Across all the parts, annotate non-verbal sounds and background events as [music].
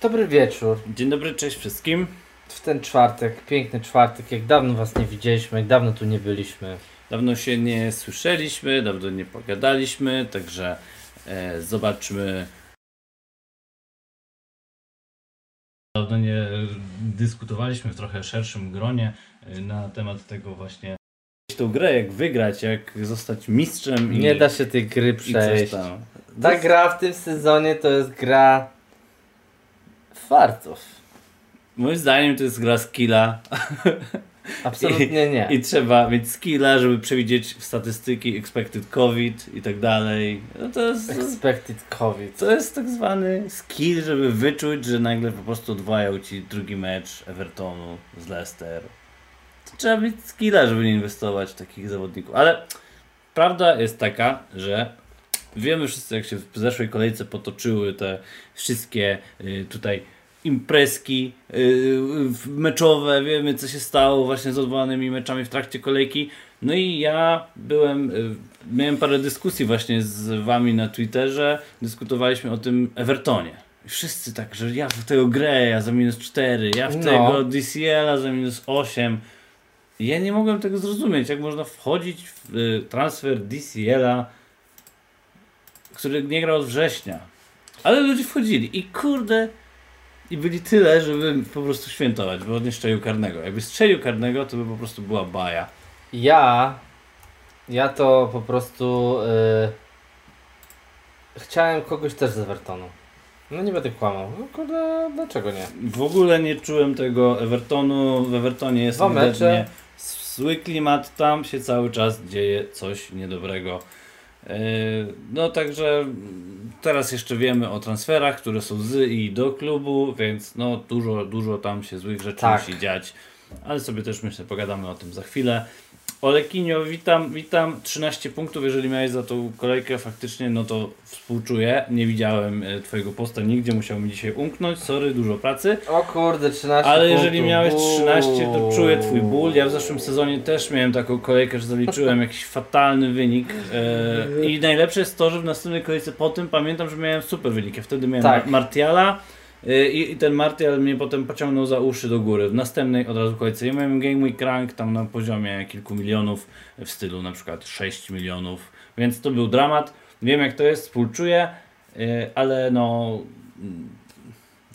Dobry wieczór. Dzień dobry, cześć wszystkim. W ten czwartek, piękny czwartek, jak dawno was nie widzieliśmy, jak dawno tu nie byliśmy. Dawno się nie słyszeliśmy, dawno nie pogadaliśmy, także e, zobaczmy. Dawno nie dyskutowaliśmy w trochę szerszym gronie e, na temat tego właśnie tą grę, jak wygrać, jak zostać mistrzem i Nie da się tej gry przejść. Ta gra w tym sezonie to jest gra fartów. Moim zdaniem to jest gra skilla Absolutnie nie. i trzeba mieć skilla, żeby przewidzieć statystyki expected covid i tak dalej. No to jest... Expected COVID. To jest tak zwany skill, żeby wyczuć, że nagle po prostu odwołają ci drugi mecz Evertonu z Leicester. To trzeba mieć skilla, żeby nie inwestować w takich zawodników. Ale prawda jest taka, że wiemy wszyscy, jak się w zeszłej kolejce potoczyły te wszystkie y, tutaj imprezki y, meczowe, wiemy co się stało właśnie z odwołanymi meczami w trakcie kolejki. No i ja byłem, y, miałem parę dyskusji właśnie z wami na Twitterze, dyskutowaliśmy o tym Evertonie. Wszyscy tak, że ja w tego grę, ja za minus 4, ja w No. tego DCL-a za minus 8. I Ja nie mogłem tego zrozumieć, jak można wchodzić w y, transfer DCL-a, który nie grał od września. Ale ludzie wchodzili i kurde, i byli tyle, żeby po prostu świętować, bo nie strzelił karnego. Jakby strzelił karnego, to by po prostu była baja. Ja, ja to po prostu y, chciałem kogoś też z Evertonu. No nie będę kłamał. No kurde, dlaczego nie? W ogóle nie czułem tego Evertonu. W Evertonie jest ewidentnie zły klimat. Tam się cały czas dzieje coś niedobrego. Yy, No także teraz jeszcze wiemy o transferach, które są z i do klubu, więc no dużo, dużo tam się złych rzeczy Tak. musi dziać. Ale sobie też myślę, pogadamy o tym za chwilę. Olekinio, witam, witam. 13 punktów, jeżeli miałeś za tą kolejkę faktycznie, no to współczuję. Nie widziałem e, twojego posta nigdzie, musiał mi dzisiaj umknąć. Sorry, dużo pracy. O kurde, 13 Ale jeżeli punktów. miałeś 13, to czuję twój ból. Ja w zeszłym sezonie też miałem taką kolejkę, że zaliczyłem jakiś fatalny wynik. E, I najlepsze jest to, że w następnej kolejce po tym pamiętam, że miałem super wynik. Ja wtedy miałem Tak. Martiala i, i ten Martial mnie potem pociągnął za uszy do góry. W następnej od razu kolejce. Ja miałem Game Week Rank tam na poziomie kilku milionów, w stylu na przykład 6 milionów. Więc to był dramat. Wiem jak to jest, współczuję, e, ale no...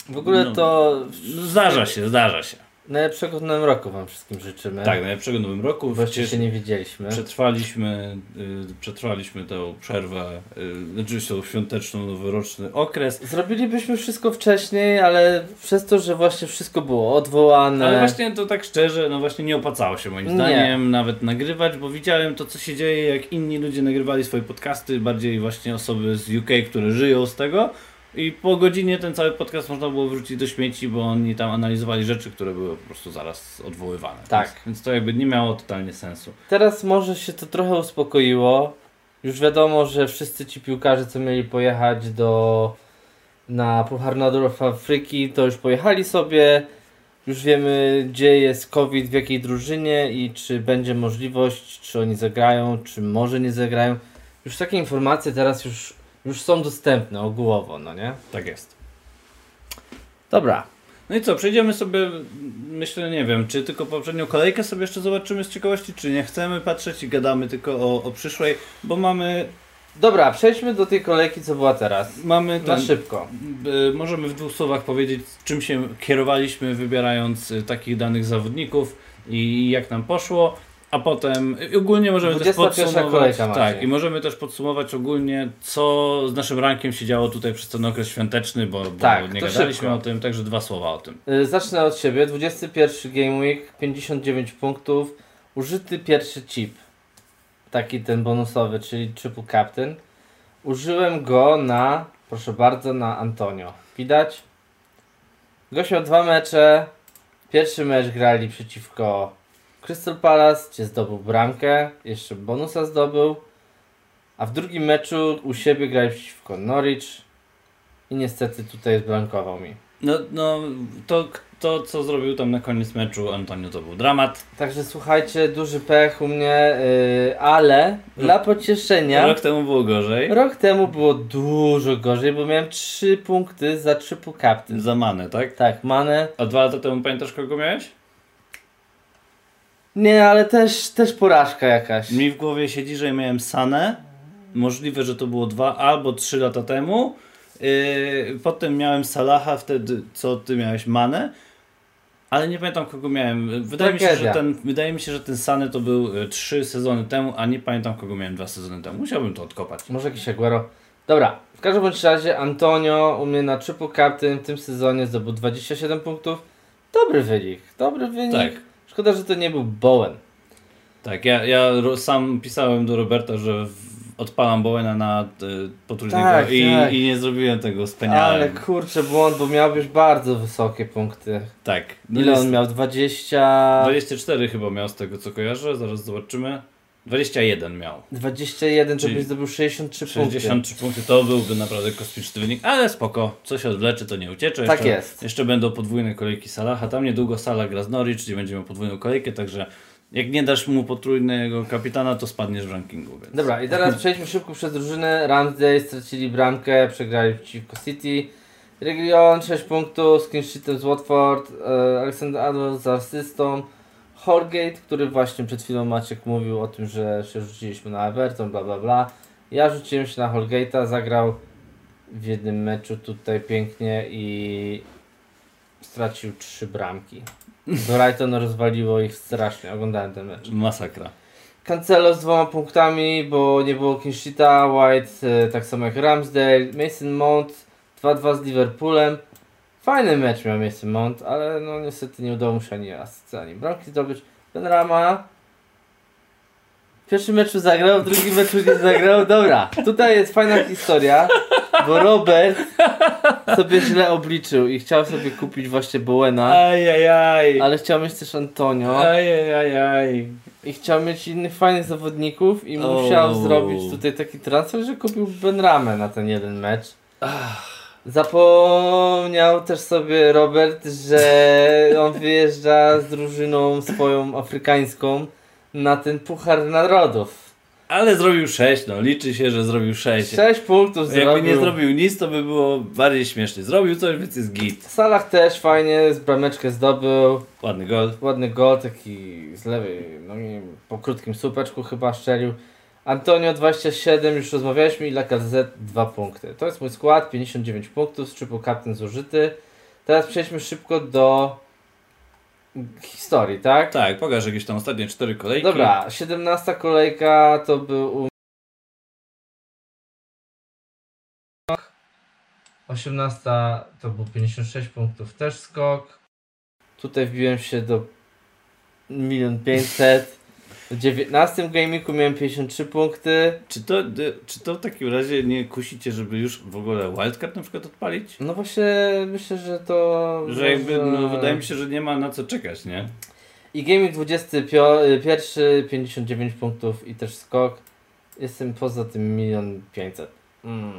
W ogóle No. to no Zdarza się, zdarza się. Najlepszego w nowym roku wam wszystkim życzymy. Tak, najlepszego w nowym roku. Przecież się nie widzieliśmy. Przetrwaliśmy, y, przetrwaliśmy tę przerwę, y, znaczy tą świąteczną, noworoczny okres. Zrobilibyśmy wszystko wcześniej, ale przez to, że właśnie wszystko było odwołane. Ale właśnie to tak szczerze, no właśnie nie opłacało się moim Nie. zdaniem nawet nagrywać, bo widziałem to, co się dzieje, jak inni ludzie nagrywali swoje podcasty, bardziej właśnie osoby z UK, które żyją z tego. I po godzinie ten cały podcast można było wrzucić do śmieci, bo oni tam analizowali rzeczy, które były po prostu zaraz odwoływane. Tak. Więc, więc to jakby nie miało totalnie sensu. Teraz może się to trochę uspokoiło. Już wiadomo, że wszyscy ci piłkarze, co mieli pojechać do na Puchar Narodów Afryki, to już pojechali sobie. Już wiemy, gdzie jest COVID, w jakiej drużynie i czy będzie możliwość, czy oni zagrają, czy może nie zagrają. Już takie informacje teraz już, już są dostępne ogółowo, no nie? Tak jest. Dobra. No i co, przejdziemy sobie, myślę, nie wiem, czy tylko poprzednią kolejkę sobie jeszcze zobaczymy z ciekawości, czy nie chcemy patrzeć i gadamy tylko o, o przyszłej, bo mamy, Dobra, przejdźmy do tej kolejki, co była teraz. mamy Na ten, szybko. y, możemy w dwóch słowach powiedzieć, czym się kierowaliśmy wybierając y, takich danych zawodników i jak nam poszło, a potem ogólnie możemy też 21 podsumować, tak, i możemy też podsumować ogólnie, co z naszym rankiem się działo tutaj przez ten okres świąteczny, bo, bo Tak, nie gadaliśmy szybko. o tym, także dwa słowa o tym. Y, Zacznę od siebie. 21 Game Week, 59 punktów. Użyty pierwszy chip. Taki ten bonusowy, czyli triple captain. Użyłem go na, proszę bardzo, na Antonio. Widać? Gość miał dwa mecze. Pierwszy mecz grali przeciwko Crystal Palace, gdzie zdobył bramkę. Jeszcze bonusa zdobył. A w drugim meczu u siebie grali przeciwko Norwich. I niestety tutaj zblankował mi. No, no to, to, co zrobił tam na koniec meczu Antonio, to był dramat. Także słuchajcie, duży pech u mnie, yy, ale dla pocieszenia Rok temu było gorzej. rok temu było dużo gorzej, bo miałem 3 punkty za triple captain. Za manę, tak? Tak, manę. A dwa lata temu pamiętasz kogo miałeś? Nie, ale też, też porażka jakaś. Mi w głowie siedzi, że miałem Sanę. Możliwe, że to było dwa albo trzy lata temu. Yy, potem miałem Salaha, wtedy co ty miałeś Manę. Ale nie pamiętam kogo miałem. Wydaje mi, się, że Tragedia. ten, wydaje mi się, że ten Sany to był y, trzy sezony temu, a nie pamiętam kogo miałem dwa sezony temu. Musiałbym to odkopać. Może jakiś Aguero. Dobra, w każdym bądź razie Antonio u mnie na triple captain w tym sezonie zdobył 27 punktów. Dobry wynik, dobry wynik. Tak. Szkoda, że to nie był Bowen. Tak, ja, ja sam pisałem do Roberta, że odpalam Bowena na y, potrójnego Tak, i, tak. i nie zrobiłem tego, speniałem. Ale kurczę, błąd, bo miał już bardzo wysokie punkty. Tak. Ile jest- on miał? 20... 24 chyba miał z tego co kojarzę, zaraz zobaczymy. 21 miał. 21, to Czyli byś zdobył 63 punkty. 63 punkty to byłby naprawdę kosmiczny wynik, ale spoko, co się odwleczy, to nie uciecze. Tak jest. Jeszcze będą podwójne kolejki Salaha, tam niedługo Salah gra z Norwich, gdzie będziemy miał podwójną kolejkę, także jak nie dasz mu potrójnego kapitana, to spadniesz w rankingu. Więc. Dobra, i teraz [laughs] przejdźmy szybko przez drużynę. Ramsey stracili bramkę, przegrali przeciwko City. Region 6 punktów z clean sheetem z Watford. E, Alexander Arnold z asystą. Holgate, który właśnie przed chwilą Maciek mówił o tym, że się rzuciliśmy na Everton, bla bla bla. Ja rzuciłem się na Holgate'a, zagrał w jednym meczu tutaj pięknie i stracił trzy bramki. Brighton rozwaliło ich strasznie, oglądałem ten mecz. Masakra. Cancelo z dwoma punktami, bo nie było Kinshita, White e, tak samo jak Ramsdale, Mason Mount 2-2 z Liverpoolem. Fajny mecz miał Mason Mount, ale no niestety nie udało mu się ani asysty, ani bramki zdobyć. Ben Rama w pierwszym meczu zagrał, w drugim meczu nie zagrał. Dobra, tutaj jest fajna historia, bo Robert sobie źle obliczył i chciał sobie kupić właśnie Bowena, Ajajaj. ale chciał mieć też Antonio. Ajajaj. I chciał mieć innych fajnych zawodników i musiał zrobić tutaj taki transfer, że kupił Benramę na ten jeden mecz. Zapomniał też sobie Robert, że on wyjeżdża z drużyną swoją afrykańską na ten Puchar Narodów. Ale zrobił 6, no liczy się, że zrobił 6. 6 punktów Jakby zrobił. nie zrobił nic, to by było bardziej śmiesznie. Zrobił coś, więc jest git. Salah też fajnie, z brameczkę zdobył. Ładny gol. Ładny gol, taki z lewej nogi, po krótkim słupeczku chyba szczelił. Antonio 27, już rozmawialiśmy i Lacazette 2 punkty. To jest mój skład, 59 punktów, z triple captain zużyty. Teraz przejdźmy szybko do historii, tak? Tak, pokaż jakieś tam ostatnie 4 kolejki. Dobra, 17 kolejka to był u 18 to był 56 punktów, też skok. Tutaj wbiłem się do 1 500 W 19 gamingu miałem 53 punkty. Czy to, czy to w takim razie nie kusicie, żeby już w ogóle wildcard na przykład odpalić? No właśnie myślę, że to... Że jakby, no wydaje mi się, że nie ma na co czekać, nie? I gaming 21, 59 punktów i też skok. Jestem poza tym 1 500 mm,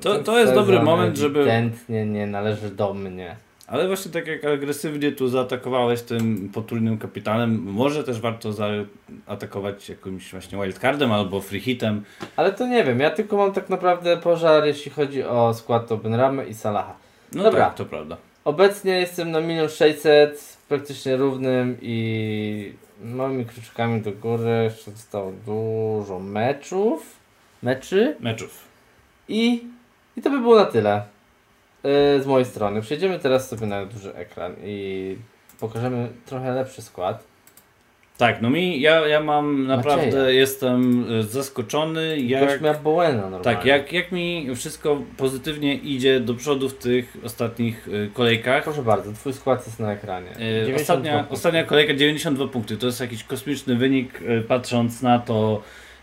To- to jest dobry moment, żeby- Ewidentnie nie należy do mnie. Ale właśnie tak jak agresywnie tu zaatakowałeś tym potrójnym kapitanem, może też warto zaatakować jakimś właśnie wildcardem albo free hitem. Ale to nie wiem, ja tylko mam tak naprawdę pożar, jeśli chodzi o skład to Benramy i Salaha. No Dobra. tak, to prawda. Obecnie jestem na 1 600 praktycznie równym i małymi kruczkami do góry. Jeszcze zostało dużo meczów. Meczy. Meczów. I, I to by było na tyle z mojej strony. Przejdziemy teraz sobie na duży ekran i pokażemy trochę lepszy skład. Tak, no mi, ja, ja mam naprawdę, Macieja. jestem y, zaskoczony, jak, miał Bowena normalnie. tak, jak, jak mi wszystko pozytywnie idzie do przodu w tych ostatnich y, kolejkach. Proszę bardzo, twój skład jest na ekranie. Y, 92 Ostatnia, punkty. ostatnia kolejka 92 punkty. To jest jakiś kosmiczny wynik, y, patrząc na to, y,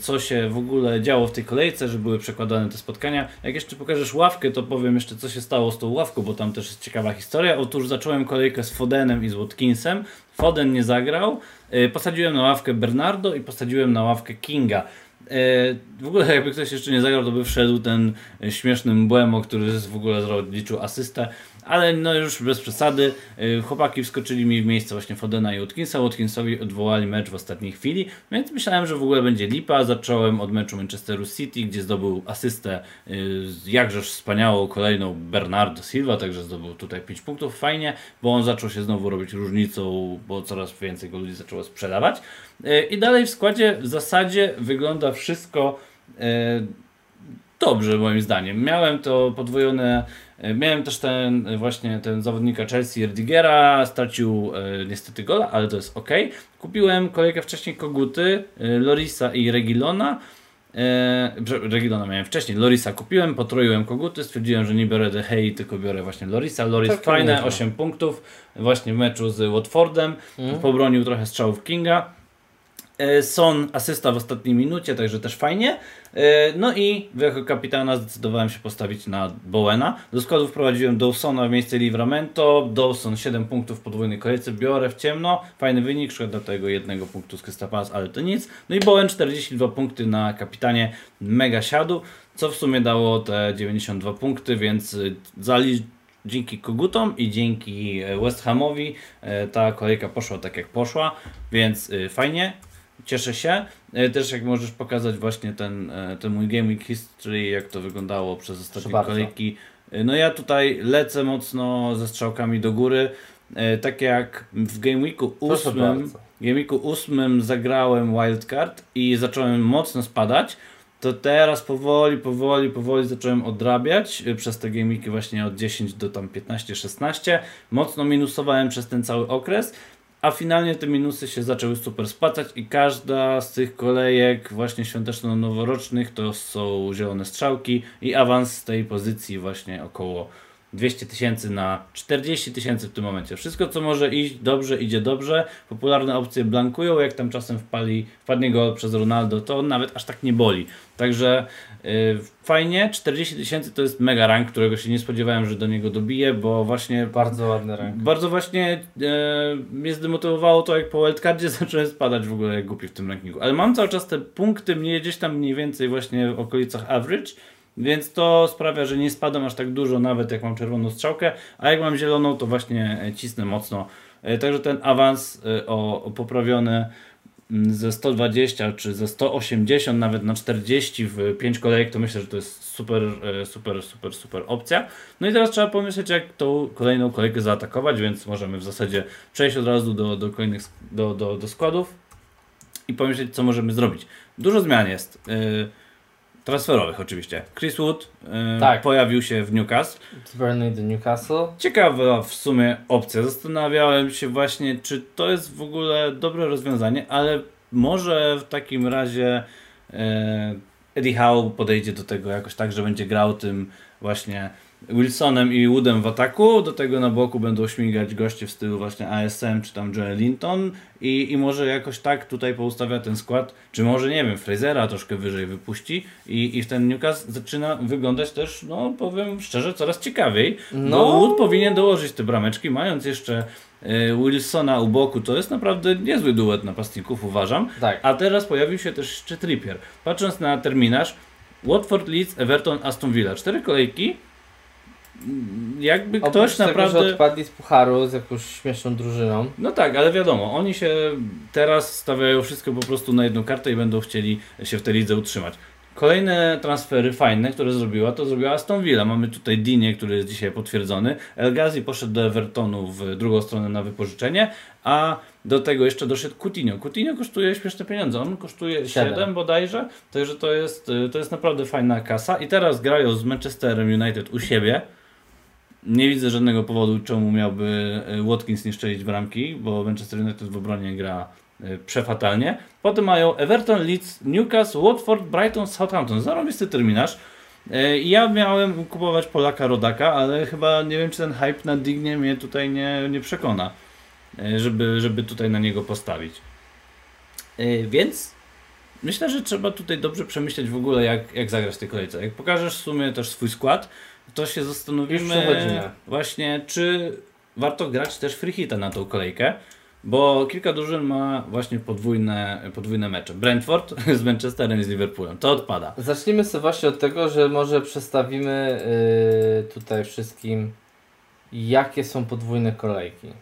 co się w ogóle działo w tej kolejce, że były przekładane te spotkania. Jak jeszcze pokażesz ławkę, to powiem jeszcze, co się stało z tą ławką, bo tam też jest ciekawa historia. Otóż zacząłem kolejkę z Fodenem i z Watkinsem. Foden nie zagrał. Y, Posadziłem na ławkę Bernardo i posadziłem na ławkę Kinga. Y, W ogóle jakby ktoś jeszcze nie zagrał, to by wszedł ten y, śmieszny Mbłemo, który w ogóle zliczył asystę. Ale no już bez przesady. Y, chłopaki wskoczyli mi w miejsce właśnie Fodena i Watkinsa. Watkinsowi odwołali mecz w ostatniej chwili, więc myślałem, że w ogóle będzie lipa. Zacząłem od meczu Manchesteru City, gdzie zdobył asystę y, jakżeż wspaniałą kolejną Bernardo Silva, także zdobył tutaj 5 punktów. Fajnie, bo on zaczął się znowu robić różnicą, bo coraz więcej go ludzi zaczęło sprzedawać. Y, I dalej w składzie w zasadzie wygląda wszystko dobrze moim zdaniem. Miałem to podwojone, miałem też ten e, właśnie ten zawodnika Chelsea Erdigera, stracił e, niestety gola, ale to jest ok. Kupiłem kolejkę wcześniej Koguty, e, Lorisa i Regilona. E, Regilona miałem wcześniej, Lorisa kupiłem, potroiłem Koguty, stwierdziłem, że nie biorę The Hey, tylko biorę właśnie Lorisa. Loris Tak, fajne, nieźle. 8 punktów właśnie w meczu z Watfordem, Mhm. pobronił trochę strzałów Kinga. E, Son asysta w ostatniej minucie, także też fajnie. E, No i jako kapitana zdecydowałem się postawić na Bowena. Do składu wprowadziłem Dawsona w miejsce Livramento. Dawson 7 punktów w podwójnej kolejce, biorę w ciemno. Fajny wynik, szkoda tego jednego punktu z Palace, ale to nic. No i Bowen 42 punkty na kapitanie, mega siadu, co w sumie dało te 92 punkty, więc y, zali dzięki Kogutom i dzięki e, West Hamowi e, ta kolejka poszła tak jak poszła, więc y, fajnie. Cieszę się. E, Też jak możesz pokazać właśnie ten, e, ten mój Week History, jak to wyglądało przez ostatnie kolejki. E, No ja tutaj lecę mocno ze strzałkami do góry. Tak jak w Game Weeku Proszę 8, bardzo. w Game Weeku 8 zagrałem Wildcard i zacząłem mocno spadać. To teraz powoli, powoli, powoli zacząłem odrabiać przez te gamiki właśnie od 10 do tam 15-16. Mocno minusowałem przez ten cały okres, a finalnie te minusy się zaczęły super spłacać i każda z tych kolejek właśnie świąteczno-noworocznych to są zielone strzałki i awans z tej pozycji właśnie około 200 tysięcy na 40 tysięcy w tym momencie. Wszystko, co może iść dobrze, idzie dobrze. Popularne opcje blankują, jak tam czasem wpali, wpadnie gol przez Ronaldo, to nawet aż tak nie boli. Także yy, fajnie, 40 tysięcy to jest mega rank, którego się nie spodziewałem, że do niego dobiję, bo właśnie Bardzo ładny rank. bardzo właśnie e, mnie zdemotywowało to, jak po wildcardzie [laughs] zacząłem spadać w ogóle jak głupi w tym rankingu. Ale mam cały czas te punkty mnie gdzieś tam mniej więcej właśnie w okolicach average, więc to sprawia, że nie spadam aż tak dużo, nawet jak mam czerwoną strzałkę, a jak mam zieloną, to właśnie e, cisnę mocno. E, Także ten awans e, o, poprawiony mm, ze 120 czy ze 180 nawet na 40 w 5 kolejek, to myślę, że to jest super, super, super, super opcja. No i teraz trzeba pomyśleć, jak tą kolejną kolejkę zaatakować, więc możemy w zasadzie przejść od razu do, do kolejnych do, do, do składów i pomyśleć, co możemy zrobić. Dużo zmian jest. e, Transferowych oczywiście. Chris Wood e, Tak. pojawił się w Newcastle. Z Burnley do Newcastle. Ciekawa w sumie opcja. Zastanawiałem się właśnie, czy to jest w ogóle dobre rozwiązanie, ale może w takim razie e, Eddie Howe podejdzie do tego jakoś tak, że będzie grał tym właśnie Wilsonem i Woodem w ataku. Do tego na boku będą śmigać goście w stylu właśnie ASM czy tam Joel Linton i, i może jakoś tak tutaj poustawia ten skład, czy może nie wiem, Frasera troszkę wyżej wypuści i, i ten Newcastle zaczyna wyglądać też, no powiem szczerze, coraz ciekawiej. No. Bo Wood powinien dołożyć te brameczki, mając jeszcze e, Wilsona u boku, to jest naprawdę niezły duet napastników, uważam. Tak. A teraz pojawił się też jeszcze Trippier. Patrząc na terminarz, Watford, Leeds, Everton, Aston Villa. Cztery kolejki. Jakby Oprócz ktoś tego, naprawdę... że odpadli z pucharu z jakąś śmieszną drużyną. No tak, ale wiadomo, oni się teraz stawiają wszystko po prostu na jedną kartę i będą chcieli się w tej lidze utrzymać. Kolejne transfery fajne, które zrobiła, to zrobiła Aston Villa. Mamy tutaj Dinie, który jest dzisiaj potwierdzony. El Ghazi poszedł do Evertonu w drugą stronę na wypożyczenie, a do tego jeszcze doszedł Coutinho. Coutinho kosztuje śmieszne pieniądze. On kosztuje Siedem. 7 bodajże, także to jest, y, to jest naprawdę fajna kasa. I teraz grają z Manchesterem United u siebie. Nie widzę żadnego powodu, czemu miałby y, Watkins nie strzelić bramki, bo Manchester United w obronie gra y, przefatalnie. Potem mają Everton, Leeds, Newcastle, Watford, Brighton, Southampton. Zarobisty terminarz. I Ja miałem kupować Polaka Rodaka, ale chyba nie wiem, czy ten hype na Dignie mnie tutaj nie, nie przekona, żeby, żeby tutaj na niego postawić. Więc myślę, że trzeba tutaj dobrze przemyśleć w ogóle, jak, jak zagrać w tej kolejce. Jak pokażesz w sumie też swój skład, to się zastanowimy właśnie, czy warto grać też free hita na tą kolejkę, bo kilka drużyn ma właśnie podwójne, podwójne mecze. Brentford [laughs] z Manchesterem i z Liverpoolem. To odpada. Zacznijmy sobie właśnie od tego, że może przedstawimy yy, tutaj wszystkim jakie są podwójne kolejki.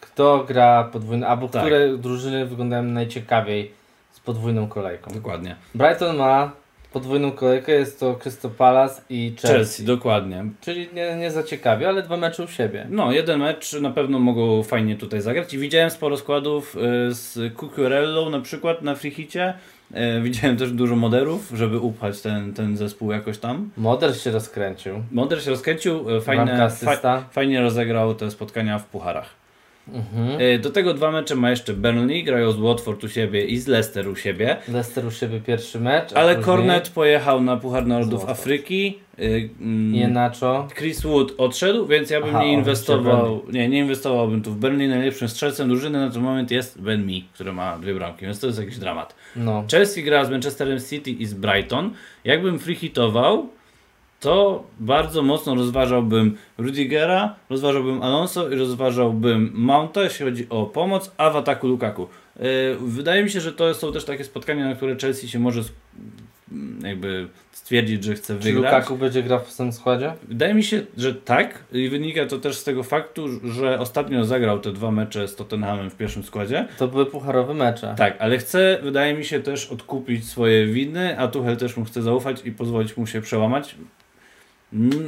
Kto gra podwójne, albo Tak. które drużyny wyglądają najciekawiej z podwójną kolejką. Dokładnie. Brighton ma podwójną kolejkę, jest to Crystal Palace i Chelsea. Chelsea, dokładnie. Czyli nie, nie ale dwa mecze u siebie. No, jeden mecz na pewno mogą fajnie tutaj zagrać i widziałem sporo składów y, z Cucurello na przykład na freehicie. Y, Widziałem też dużo moderów, żeby upchać ten, ten zespół jakoś tam. Moder się rozkręcił. Moder się rozkręcił, y, fajne, fa fajnie rozegrał te spotkania w pucharach. Mhm. Y, Do tego dwa mecze ma jeszcze Burnley, grają z Watford u siebie i z Leicester u siebie. Leicester u siebie pierwszy mecz. Ale później Cornet pojechał na Puchar Narodów. Afryki. y, mm, Jenacho. Chris Wood odszedł, więc ja bym Aha, nie inwestował. Nie, nie inwestowałbym tu w Burnley. Najlepszym strzelcem drużyny na ten moment jest Ben Mee, który ma dwie bramki, więc to jest jakiś dramat. No. Chelsea gra z Manchesterem City i z Brighton. Jakbym free hitował, to bardzo mocno rozważałbym Rudigera, rozważałbym Alonso i rozważałbym Mounta, jeśli chodzi o pomoc, a w ataku Lukaku. Yy, Wydaje mi się, że to są też takie spotkania, na które Chelsea się może sk- jakby stwierdzić, że chce Czy wygrać. Lukaku będzie grał w tym składzie? Wydaje mi się, że tak i wynika to też z tego faktu, że ostatnio zagrał te dwa mecze z Tottenhamem w pierwszym składzie. To były pucharowe mecze. Tak, ale chce, wydaje mi się, też odkupić swoje winy, a Tuchel też mu chce zaufać i pozwolić mu się przełamać.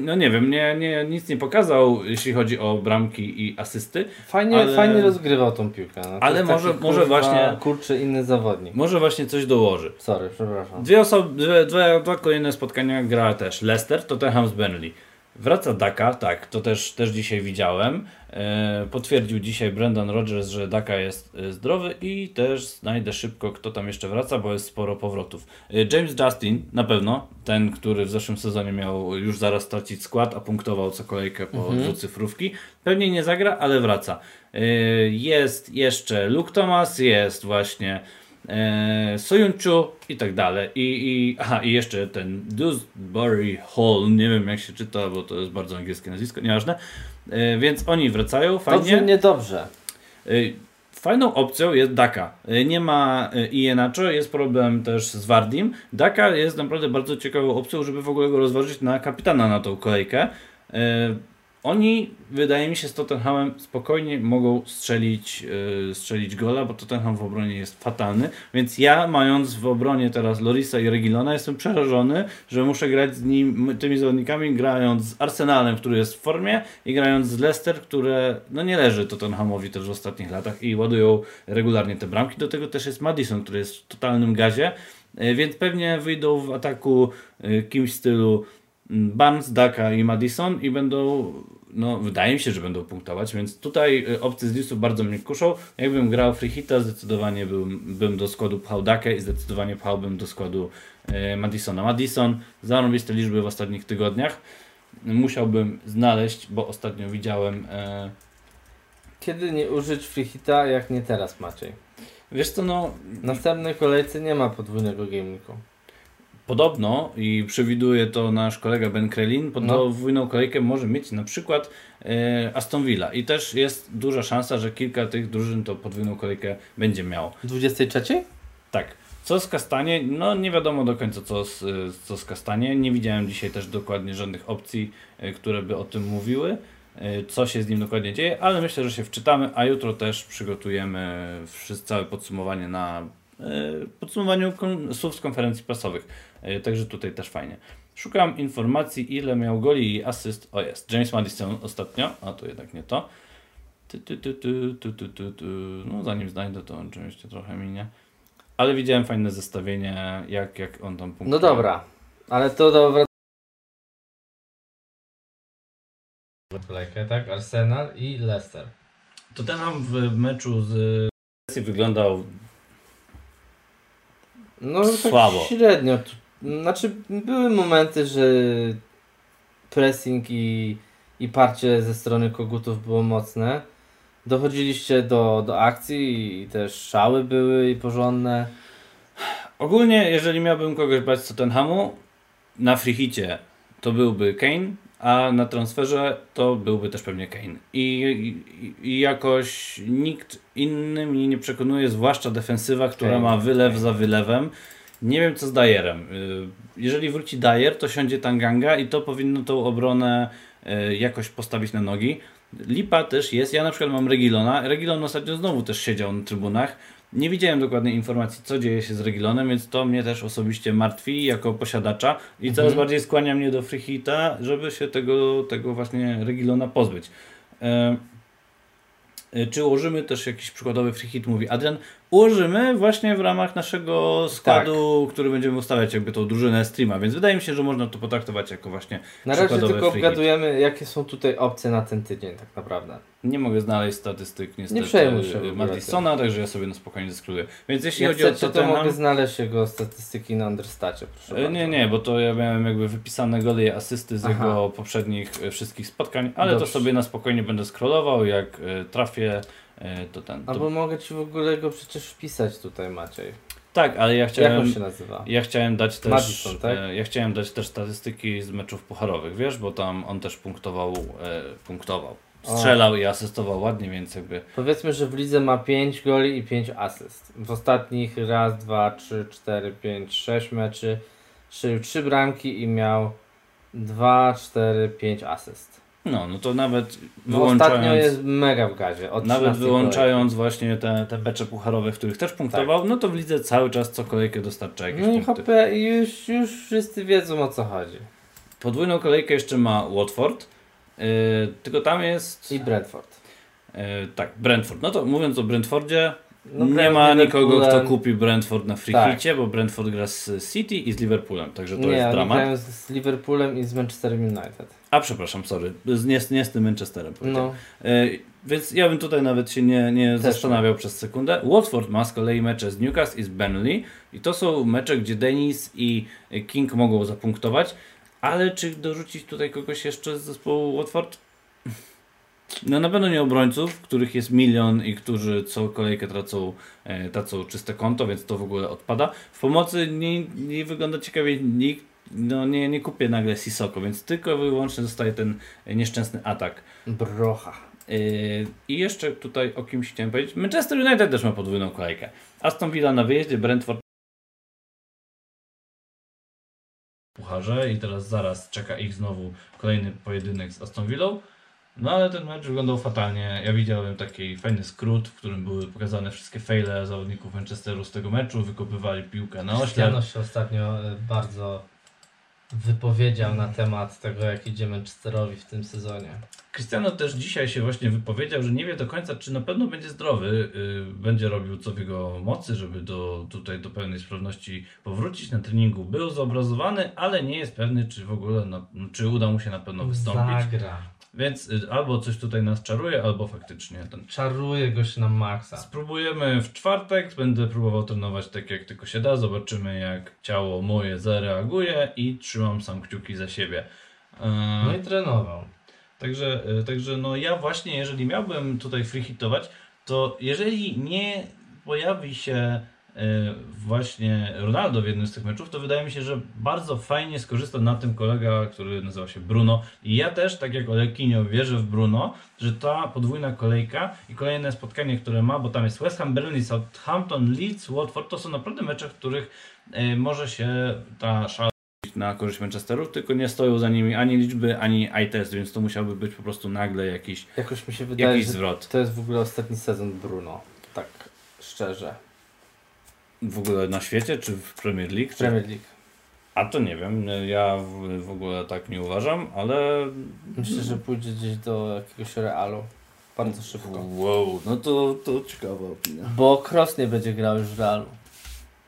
No nie wiem, nie, nie, nic nie pokazał, jeśli chodzi o bramki i asysty. Fajnie, Ale- fajnie rozgrywał tą piłkę. No, Ale może- może właśnie- Kurczę, inny zawodnik. Może właśnie coś dołoży. Sorry, przepraszam. Dwie osoby, dwie, dwie, dwa kolejne spotkania gra też Leicester, Tottenham z Burnley. Wraca Daka, tak, to też, też dzisiaj widziałem. E, potwierdził dzisiaj Brendan Rodgers, że Daka jest e, zdrowy i też znajdę szybko, kto tam jeszcze wraca, bo jest sporo powrotów. E, James Justin, na pewno, ten, który w zeszłym sezonie miał już zaraz stracić skład, a punktował co kolejkę po Mhm. dwucyfrówki. Pewnie nie zagra, ale wraca. Jest jeszcze Luke Thomas, jest właśnie e, Soyuncu i tak dalej. I, i, aha, i jeszcze ten Dewsbury Hall, nie wiem jak się czyta, bo to jest bardzo angielskie nazwisko, nieważne. E, więc oni wracają, Dobrze, fajnie. niedobrze. E, Fajną opcją jest Daka. E, Nie ma e, Ienacho, jest problem też z Wardim. Daka jest naprawdę bardzo ciekawą opcją, żeby w ogóle go rozważyć na kapitana na tą kolejkę. Oni, wydaje mi się, z Tottenhamem spokojnie mogą strzelić, e, strzelić gola, bo Tottenham w obronie jest fatalny. Więc ja, mając w obronie teraz Lorisa i Regilona, jestem przerażony, że muszę grać z nim, tymi zawodnikami, grając z Arsenalem, który jest w formie, i grając z Leicester, które no nie leży Tottenhamowi też w ostatnich latach i ładują regularnie te bramki. Do tego też jest Madison, który jest w totalnym gazie, e, więc pewnie wyjdą w ataku e, kimś w stylu Barnes, Daka i Madison i będą, no wydaje mi się, że będą punktować, więc tutaj e, opcje z listów bardzo mnie kuszą. Jakbym grał free hita, zdecydowanie bym, bym do składu pchał Dakę i zdecydowanie pchałbym do składu e, Madisona. Madison zarobiste liczby w ostatnich tygodniach. Musiałbym znaleźć, bo ostatnio widziałem e, Kiedy nie użyć free hita, jak nie teraz Maciej? Wiesz co, no W następnej kolejce nie ma podwójnego gamingu. Podobno i przewiduje to nasz kolega Ben Krelin, No. podwójną kolejkę może mieć na przykład e, Aston Villa i też jest duża szansa, że kilka tych drużyn to podwójną kolejkę będzie miało. 23? Tak. Co z Kastanie? No nie wiadomo do końca co z, co z Kastanie. Nie widziałem dzisiaj też dokładnie żadnych opcji, e, które by o tym mówiły, e, co się z nim dokładnie dzieje, ale myślę, że się wczytamy, a jutro też przygotujemy całe podsumowanie na e, podsumowaniu słów z konferencji prasowych. E, Także tutaj też fajnie. Szukam informacji, ile miał goli i asyst. O jest, James Madison ostatnio, a to jednak nie to. Ty, ty, ty, ty, ty, ty, ty, ty. No zanim znajdę to oczywiście trochę minie. Ale widziałem fajne zestawienie, jak, jak on tam punktuje. No dobra, ale to dobra. Kolejkę, tak? Arsenal i Leicester. To ten nam w meczu z wyglądał No tak Słabo. średnio. Znaczy były momenty, że pressing i, i parcie ze strony kogutów było mocne. Dochodziliście do, do akcji i też szały były i porządne. Ogólnie, jeżeli miałbym kogoś brać z Tottenhamu, na freehicie to byłby Kane, a na transferze to byłby też pewnie Kane. I, i, i jakoś nikt inny mnie nie przekonuje, zwłaszcza defensywa, która Kane. ma wylew za wylewem. Nie wiem co z Dyerem. Y, Jeżeli wróci Dyer, to siądzie Tanganga i to powinno tą obronę y, jakoś postawić na nogi. Lipa też jest, ja na przykład mam Regilona, Regilon ostatnio znowu też siedział na trybunach, nie widziałem dokładnej informacji, co dzieje się z Regilonem, więc to mnie też osobiście martwi jako posiadacza i coraz bardziej skłania mnie do Freehita, żeby się tego, tego właśnie Regilona pozbyć. E, e, czy ułożymy też jakiś przykładowy free hit, mówi Adrian. Ułożymy właśnie w ramach naszego składu, który będziemy ustawiać jakby tą drużynę streama, więc wydaje mi się, że można to potraktować jako właśnie Na razie tylko obgadujemy, jakie są tutaj opcje na ten tydzień tak naprawdę. Nie mogę znaleźć statystyk niestety Nie przejmuj się Madisona, także ja sobie na spokojnie zeskróluję. Więc jeśli Jak chodzi o chcecie, to Tottenham... mogę znaleźć jego statystyki na Understacie, proszę E, bardzo. Nie, nie, bo to ja miałem jakby wypisane gole i asysty z Aha. jego poprzednich e, wszystkich spotkań, ale Dobrze. to sobie na spokojnie będę scrollował, jak e, trafię, to ten. To... Albo mogę ci w ogóle go przecież wpisać tutaj, Maciej. Tak, ale ja Jak chciałem... on się nazywa? Ja chciałem dać też. Madison, tak? e, Ja chciałem dać też statystyki z meczów pucharowych, wiesz, bo tam on też punktował, e, punktował. O. Strzelał i asystował ładnie, więc jakby. Powiedzmy, że w lidze ma 5 goli i 5 asyst. W ostatnich raz, dwa, trzy, cztery, pięć, sześć meczy strzelił 3 bramki i miał 2, 4, 5 asyst. No, no to nawet No, ostatnio wyłączając. jest mega w gazie. Nawet 13 wyłączając właśnie te, te mecze pucharowe, w których też punktował, no to w lidze cały czas co kolejkę dostarcza jakieś. No i punkty. hopę, już, już wszyscy wiedzą o co chodzi. Podwójną kolejkę jeszcze ma Watford, yy, tylko tam jest. I Brentford. Yy, tak, Brentford. No to mówiąc o Brentfordzie, No, nie ma nikogo, kto kupi Brentford na free Tak. bo Brentford gra z City i z Liverpoolem, także to nie, jest dramat. grają z- z Liverpoolem i z Manchesterem United. A przepraszam, sorry, nie, z- nie z tym Manchesterem. No, Yy, więc ja bym tutaj nawet się nie, nie zastanawiał przez sekundę. Watford ma z kolei mecze z Newcastle i z Burnley i to są mecze, gdzie Dennis i King mogą zapunktować, ale czy dorzucić tutaj kogoś jeszcze z zespołu Watford? No na pewno nie obrońców, których jest milion i którzy co kolejkę tracą, e, tracą czyste konto, więc to w ogóle odpada. W pomocy nie, nie wygląda ciekawie nikt, no nie, nie kupię nagle Sisoko, więc tylko i wyłącznie zostaje ten nieszczęsny atak. brocha. Yy, I jeszcze tutaj o kimś chciałem powiedzieć. Manchester United też ma podwójną kolejkę. Aston Villa na wyjeździe, Brentford Pucharze i teraz zaraz czeka ich znowu kolejny pojedynek z Aston Villą. No ale ten mecz wyglądał fatalnie. Ja widziałem taki fajny skrót, w którym były pokazane wszystkie fejle zawodników Manchesteru z tego meczu. Wykopywali piłkę na oślep. Się ostatnio e, bardzo wypowiedział na temat tego, jak idzie Manchesterowi w tym sezonie. Cristiano też dzisiaj się właśnie wypowiedział, że nie wie do końca, czy na pewno będzie zdrowy, yy, będzie robił co w jego mocy, żeby do, tutaj do pełnej sprawności powrócić. Na treningu był zobrazowany, ale nie jest pewny, czy w ogóle, na, czy uda mu się na pewno wystąpić. Zagra. Więc y, albo coś tutaj nas czaruje, albo faktycznie ten. Czaruje go się na maksa. Spróbujemy w czwartek, będę próbował trenować tak jak tylko się da, zobaczymy jak ciało moje zareaguje i trzymam sam kciuki za siebie. Yy, No i trenował. Także, y, także no ja właśnie, jeżeli miałbym tutaj free hitować, to jeżeli nie pojawi się właśnie Ronaldo w jednym z tych meczów, to wydaje mi się, że bardzo fajnie skorzysta na tym kolega, który nazywa się Bruno. I ja też, tak jak Olekinio, wierzę w Bruno, że ta podwójna kolejka i kolejne spotkanie, które ma, bo tam jest West Ham, Burnley, Southampton, Leeds, Watford, to są naprawdę mecze, w których y, może się ta szala na korzyść Manchesteru, tylko nie stoją za nimi ani liczby, ani eye test, więc to musiałby być po prostu nagle jakiś, Jakoś mi się wydaje, jakiś że zwrot. to jest w ogóle ostatni sezon Bruno. Tak szczerze. W ogóle na świecie, czy w Premier League? Czy... Premier League. A to nie wiem, ja w, w ogóle tak nie uważam, ale Myślę, że pójdzie gdzieś do jakiegoś Realu. Bardzo szybko. wow, no to, to ciekawa opinia. Bo Cross nie będzie grał już w Realu.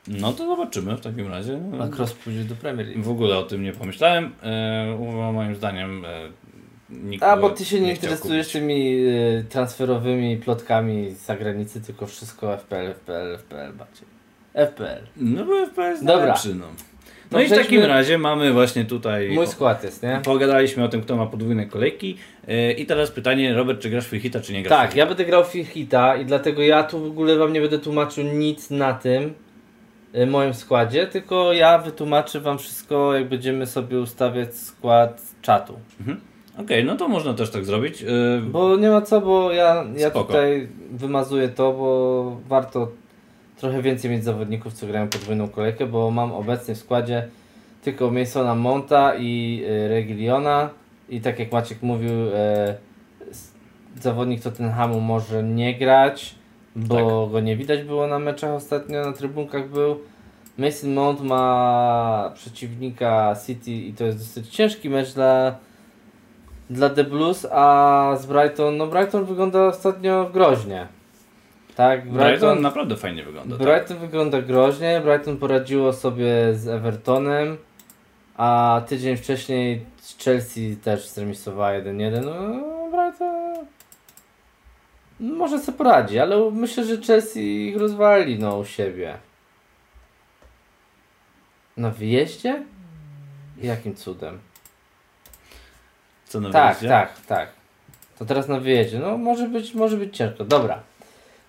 No to zobaczymy w takim razie. A Cross pójdzie do Premier League. W ogóle o tym nie pomyślałem. E, moim zdaniem e, nikt A, bo ty się nie chciał interesujesz kupić. tymi y, transferowymi plotkami z zagranicy, tylko wszystko FPL, FPL, FPL bardziej. FPL. No bo FPS Dobra. najlepszy, no. No To i w takim razie mamy właśnie tutaj... Mój skład jest, nie? Pogadaliśmy o tym, kto ma podwójne kolejki. Yy, I teraz pytanie, Robert, czy grasz w hita, czy nie grasz Tak, ja będę grał w hita i dlatego ja tu w ogóle wam nie będę tłumaczył nic na tym y, moim składzie, tylko ja wytłumaczę wam wszystko, jak będziemy sobie ustawiać skład czatu. Okej, no to można też tak zrobić. Yy, Bo nie ma co, bo ja, ja Spoko. tutaj wymazuję to, bo warto trochę więcej mieć zawodników, co grają podwójną kolejkę, bo mam obecnie w składzie tylko Masona Monta i y, Regiliona i tak jak Maciek mówił, e, zawodnik Tottenhamu może nie grać, bo go nie widać było na meczach ostatnio, na trybunkach był. Mason Mount ma przeciwnika City i to jest dosyć ciężki mecz dla, dla The Blues, a z Brighton, no Brighton wygląda ostatnio groźnie. Tak, Brighton Brighton, naprawdę fajnie wygląda. tak. Brighton wygląda groźnie, Brighton poradziło sobie z Evertonem, a tydzień wcześniej Chelsea też zremisowała 1-1. No, Brighton może sobie poradzi, ale myślę, że Chelsea ich rozwali no, u siebie. Na wyjeździe? Jakim cudem? Co na Tak, wyjeździe? tak, tak. To teraz na wyjeździe. No może być, może być ciężko. Dobra.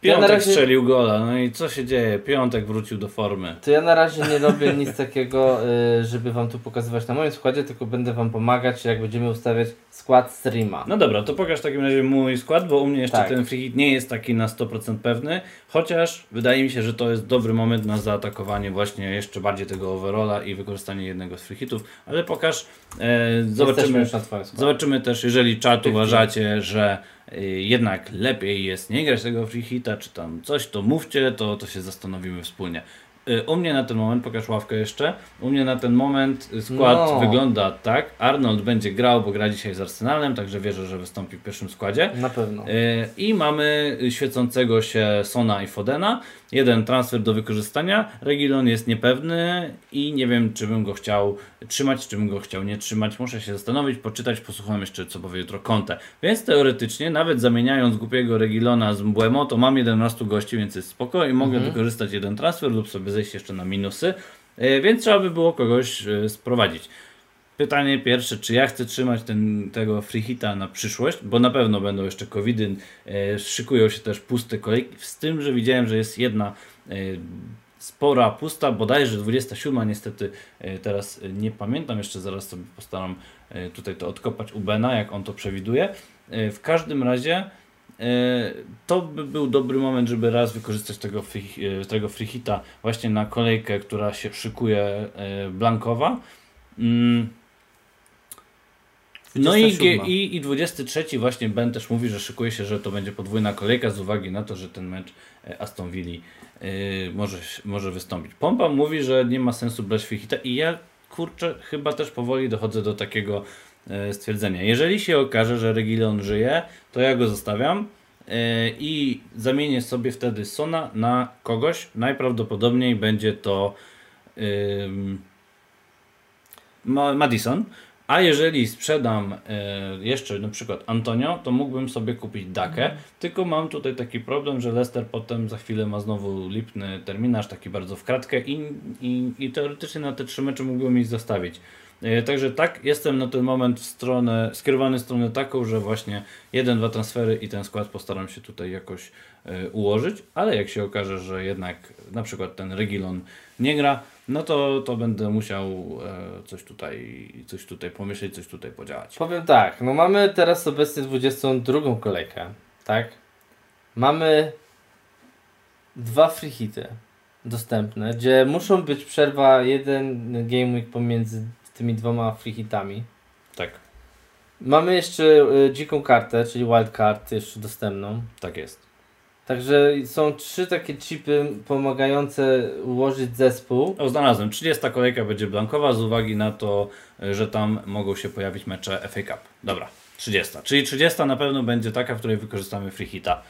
Piątek Ja razie- strzelił gola, no i co się dzieje? Piątek wrócił do formy. To ja na razie nie robię [laughs] nic takiego, y, żeby wam tu pokazywać na moim składzie, tylko będę wam pomagać, jak będziemy ustawiać skład streama. No dobra, to pokaż w takim razie mój skład, bo u mnie jeszcze Tak. ten free hit nie jest taki na 100% pewny, chociaż wydaje mi się, że to jest dobry moment na zaatakowanie właśnie jeszcze bardziej tego overalla i wykorzystanie jednego z free hitów, ale pokaż, e, zobaczymy, zobaczymy też, jeżeli czat uważacie, że jednak lepiej jest nie grać tego free hita, czy tam coś, to mówcie, to, to się zastanowimy wspólnie. E, U mnie na ten moment, pokaż ławkę jeszcze, u mnie na ten moment y, skład No. wygląda tak, Arnold będzie grał, bo gra dzisiaj z Arsenalem, także wierzę, że wystąpi w pierwszym składzie. Na pewno. E, I mamy świecącego się Sona i Fodena. Jeden transfer do wykorzystania. Regilon jest niepewny i nie wiem, czy bym go chciał trzymać, czy bym go chciał nie trzymać. Muszę się zastanowić, poczytać, posłucham jeszcze, co powie jutro Conte. Więc teoretycznie, nawet zamieniając głupiego Regilona z Mbłemo, to mam 11 gości, więc jest spoko i mogę wykorzystać jeden transfer lub sobie zejść jeszcze na minusy. E, Więc trzeba by było kogoś e, sprowadzić. Pytanie pierwsze, czy ja chcę trzymać ten, tego free hita na przyszłość, bo na pewno będą jeszcze covidy, e, szykują się też puste kolejki, z tym, że widziałem, że jest jedna spora pusta, bodajże 27, niestety teraz nie pamiętam, jeszcze zaraz sobie postaram tutaj to odkopać u Bena, jak on to przewiduje. W każdym razie to by był dobry moment, żeby raz wykorzystać tego free, e, tego free hita właśnie na kolejkę, która się szykuje e, blankowa. Mm. No i, 27. i, i 23 właśnie Ben też mówi, że szykuje się, że to będzie podwójna kolejka z uwagi na to, że ten mecz e, Aston Villa e, może, może wystąpić. Pompa mówi, że nie ma sensu brać Fichita i ja kurczę chyba też powoli dochodzę do takiego e, stwierdzenia. Jeżeli się okaże, że Regilon żyje, to ja go zostawiam e, i zamienię sobie wtedy Sona na kogoś. Najprawdopodobniej będzie to Madison. A jeżeli sprzedam e, jeszcze na przykład Antonio, to mógłbym sobie kupić Dakę, tylko mam tutaj taki problem, że Leicester potem za chwilę ma znowu lipny terminarz, taki bardzo w kratkę i, i, i teoretycznie na te trzy mecze mógłbym ich zostawić. E, Także tak, jestem na ten moment w stronę, skierowany w stronę taką, że właśnie jeden, dwa transfery i ten skład postaram się tutaj jakoś e, ułożyć, ale jak się okaże, że jednak na przykład ten Regilon nie gra, no to, to będę musiał e, coś tutaj, coś tutaj pomyśleć, coś tutaj podziałać. Powiem tak, no mamy teraz obecnie 22 kolejkę, tak? Mamy dwa free hity dostępne, gdzie muszą być przerwa jeden game week pomiędzy tymi dwoma free hitami. Tak, Mamy jeszcze y, dziką kartę, czyli wild card jeszcze dostępną. tak jest. Także są trzy takie chipy pomagające ułożyć zespół. O, znalazłem. 30 kolejka będzie blankowa z uwagi na to, e, że tam mogą się pojawić mecze FA Cup. Dobra, 30. Czyli 30 na pewno będzie taka, w której wykorzystamy free hita.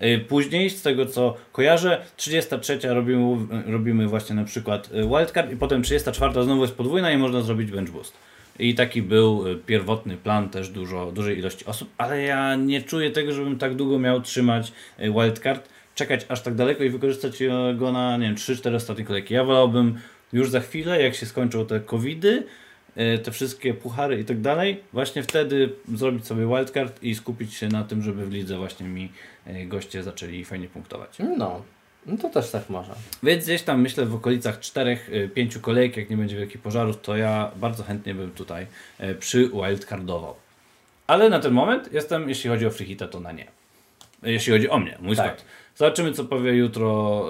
E, Później, z tego co kojarzę, 33 robimy, robimy właśnie na przykład e, wildcard i potem 34 znowu jest podwójna i można zrobić bench boost. I taki był e, pierwotny plan też dużo, dużej ilości osób, ale ja nie czuję tego, żebym tak długo miał trzymać wildcard, czekać aż tak daleko i wykorzystać go na, nie wiem, 3-4 ostatnie kolejki. Ja wolałbym już za chwilę, jak się skończą te covidy, te wszystkie puchary i tak dalej, właśnie wtedy zrobić sobie wildcard i skupić się na tym, żeby w lidze właśnie mi e, goście zaczęli fajnie punktować. No, no to też tak może. Więc gdzieś tam myślę w okolicach 4-5 kolejek, jak nie będzie wielkich pożarów, to ja bardzo chętnie bym tutaj e, przy wildcardował. Ale na ten moment jestem, jeśli chodzi o free hita, to na nie. E, Jeśli chodzi o mnie, mój Tak. skład. Zobaczymy, co powie jutro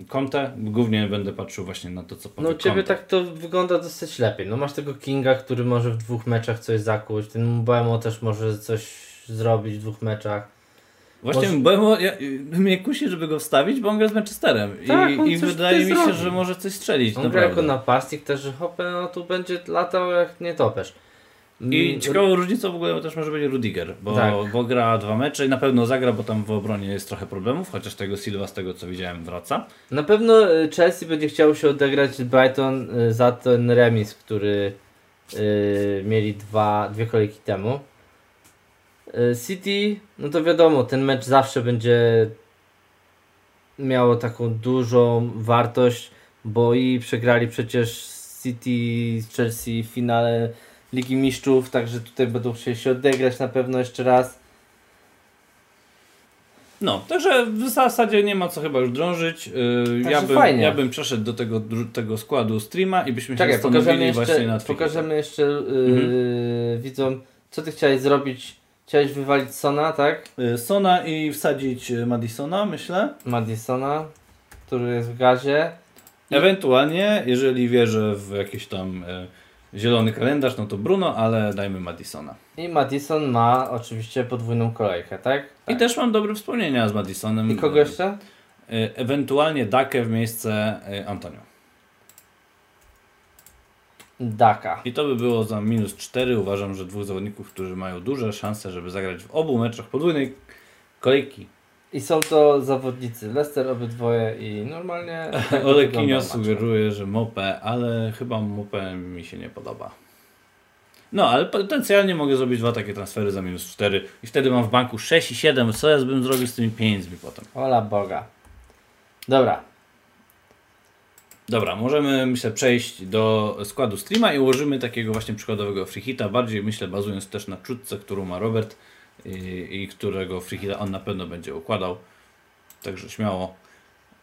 y, Conte. Głównie będę patrzył właśnie na to, co powie No u Ciebie Conte. tak to wygląda dosyć lepiej. No masz tego Kinga, który może w dwóch meczach coś zakuć. Ten Mbemo też może coś zrobić w dwóch meczach. Właśnie, Może- bo ja, mnie kusi, żeby go wstawić, bo on gra z Manchesterem. Tak, I, i wydaje mi się, zrobi. że może coś strzelić. On gra naprawdę. jako napastnik, też że hopę, no tu będzie latał jak nie topesz. I Mm, ciekawą różnicą w ogóle też może być Rudiger, bo, Tak. bo gra dwa mecze i na pewno zagra, bo tam w obronie jest trochę problemów, chociaż tego Silva z tego co widziałem wraca. Na pewno y, Chelsea będzie chciał się odegrać Brighton y, za ten remis, który y, mieli dwa, dwie kolejki temu. City, no to wiadomo, ten mecz zawsze będzie miało taką dużą wartość, bo i przegrali przecież City z Chelsea w finale Ligi Mistrzów, także tutaj będą chcieli się odegrać na pewno jeszcze raz. No, także w zasadzie nie ma co chyba już drążyć. Yy, ja, bym, fajnie. ja bym przeszedł do tego, tego składu streama i byśmy się Czekaj, zastanowili pokażemy właśnie jeszcze, nad Frikicem. pokażemy jeszcze yy, widzom, co ty chciałeś zrobić. Chciałeś wywalić Sona, tak? Yy, Sona i wsadzić yy, Madisona, myślę. Madisona, który jest w gazie. Ewentualnie, jeżeli wierzę w jakiś tam yy, zielony kalendarz, no to Bruno, ale dajmy Madisona. I Madison ma oczywiście podwójną kolejkę, tak? I też mam dobre wspomnienia z Madisonem. I kogo jeszcze? Yy, Ewentualnie Dakę w miejsce yy, Antonio. Daka. I to by było za minus 4. Uważam, że dwóch zawodników, którzy mają duże szanse, żeby zagrać w obu meczach podwójnej kolejki. I są to zawodnicy Leicester obydwoje i normalnie... [laughs] tak Ole Kinio sugeruje, że Mopę, ale chyba Mopę mi się nie podoba. No, ale potencjalnie mogę zrobić dwa takie transfery za minus 4 i wtedy mam w banku 6 i 7. Co ja bym zrobił z tymi pieniędzmi potem? Ola Boga. Dobra, Dobra, możemy myślę przejść do składu streama i ułożymy takiego właśnie przykładowego free hita, bardziej myślę bazując też na czutce, którą ma Robert i, i którego free hita on na pewno będzie układał. Także śmiało,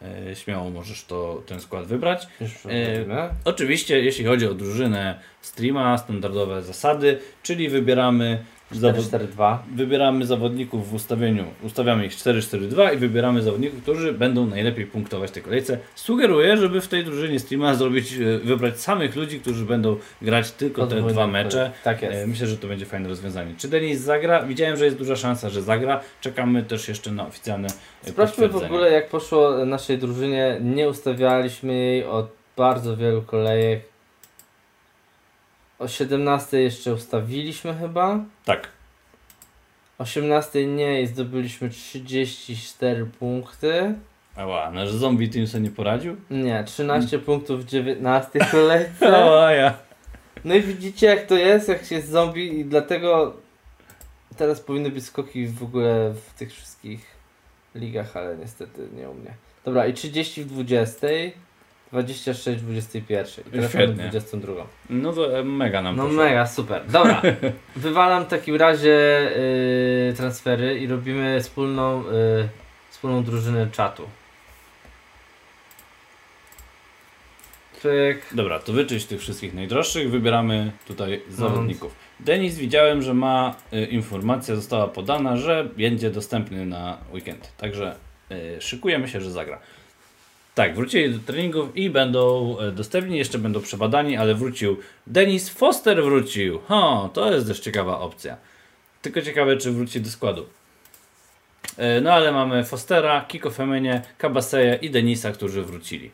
e, śmiało możesz to, ten skład wybrać. przechodzimy. Oczywiście, jeśli chodzi o drużynę streama, standardowe zasady, czyli wybieramy. 4-4-2. wybieramy zawodników w ustawieniu, ustawiamy ich 4-4-2 i wybieramy zawodników, którzy będą najlepiej punktować w tej kolejce. Sugeruję, żeby w tej drużynie streama zrobić, e, wybrać samych ludzi, którzy będą grać tylko te Podwójną dwa mecze. Tak jest. E, Myślę, że to będzie fajne rozwiązanie. Czy Denis zagra? Widziałem, że jest duża szansa, że zagra. Czekamy też jeszcze na oficjalne e, Sprawdźmy w ogóle jak poszło naszej drużynie. Nie ustawialiśmy jej od bardzo wielu kolejek. O 17 jeszcze ustawiliśmy chyba. Tak. 18 nie i zdobyliśmy 34 punkty. Ała, nasz zombie team sobie nie poradził? Nie, 13 punktów w 19 [laughs] kolejce. Ała, ja. No i widzicie jak to jest, jak się jest zombie i dlatego teraz powinny być skoki w ogóle w tych wszystkich ligach, ale niestety nie u mnie. Dobra i 30 w 20, 26 w 21 i teraz mamy Świetnie. 22. No to e, mega nam No poszło. mega, super. Dobra, [laughs] wywalam w takim razie y, transfery i robimy wspólną, y, wspólną drużynę czatu. Pyk. Dobra, to wyczyść tych wszystkich najdroższych, wybieramy tutaj No. zawodników. Denis widziałem, że ma y, informacja, została podana, że będzie dostępny na weekend. Także y, szykujemy się, że zagra. Tak, wrócili do treningów i będą y, dostępni, jeszcze będą przebadani, ale wrócił Denis Foster wrócił. Ha, to jest też ciekawa opcja. Tylko ciekawe, czy wróci do składu. Y, no ale mamy Fostera, Kiko Femenie, Kabaseję i Denisa, którzy wrócili.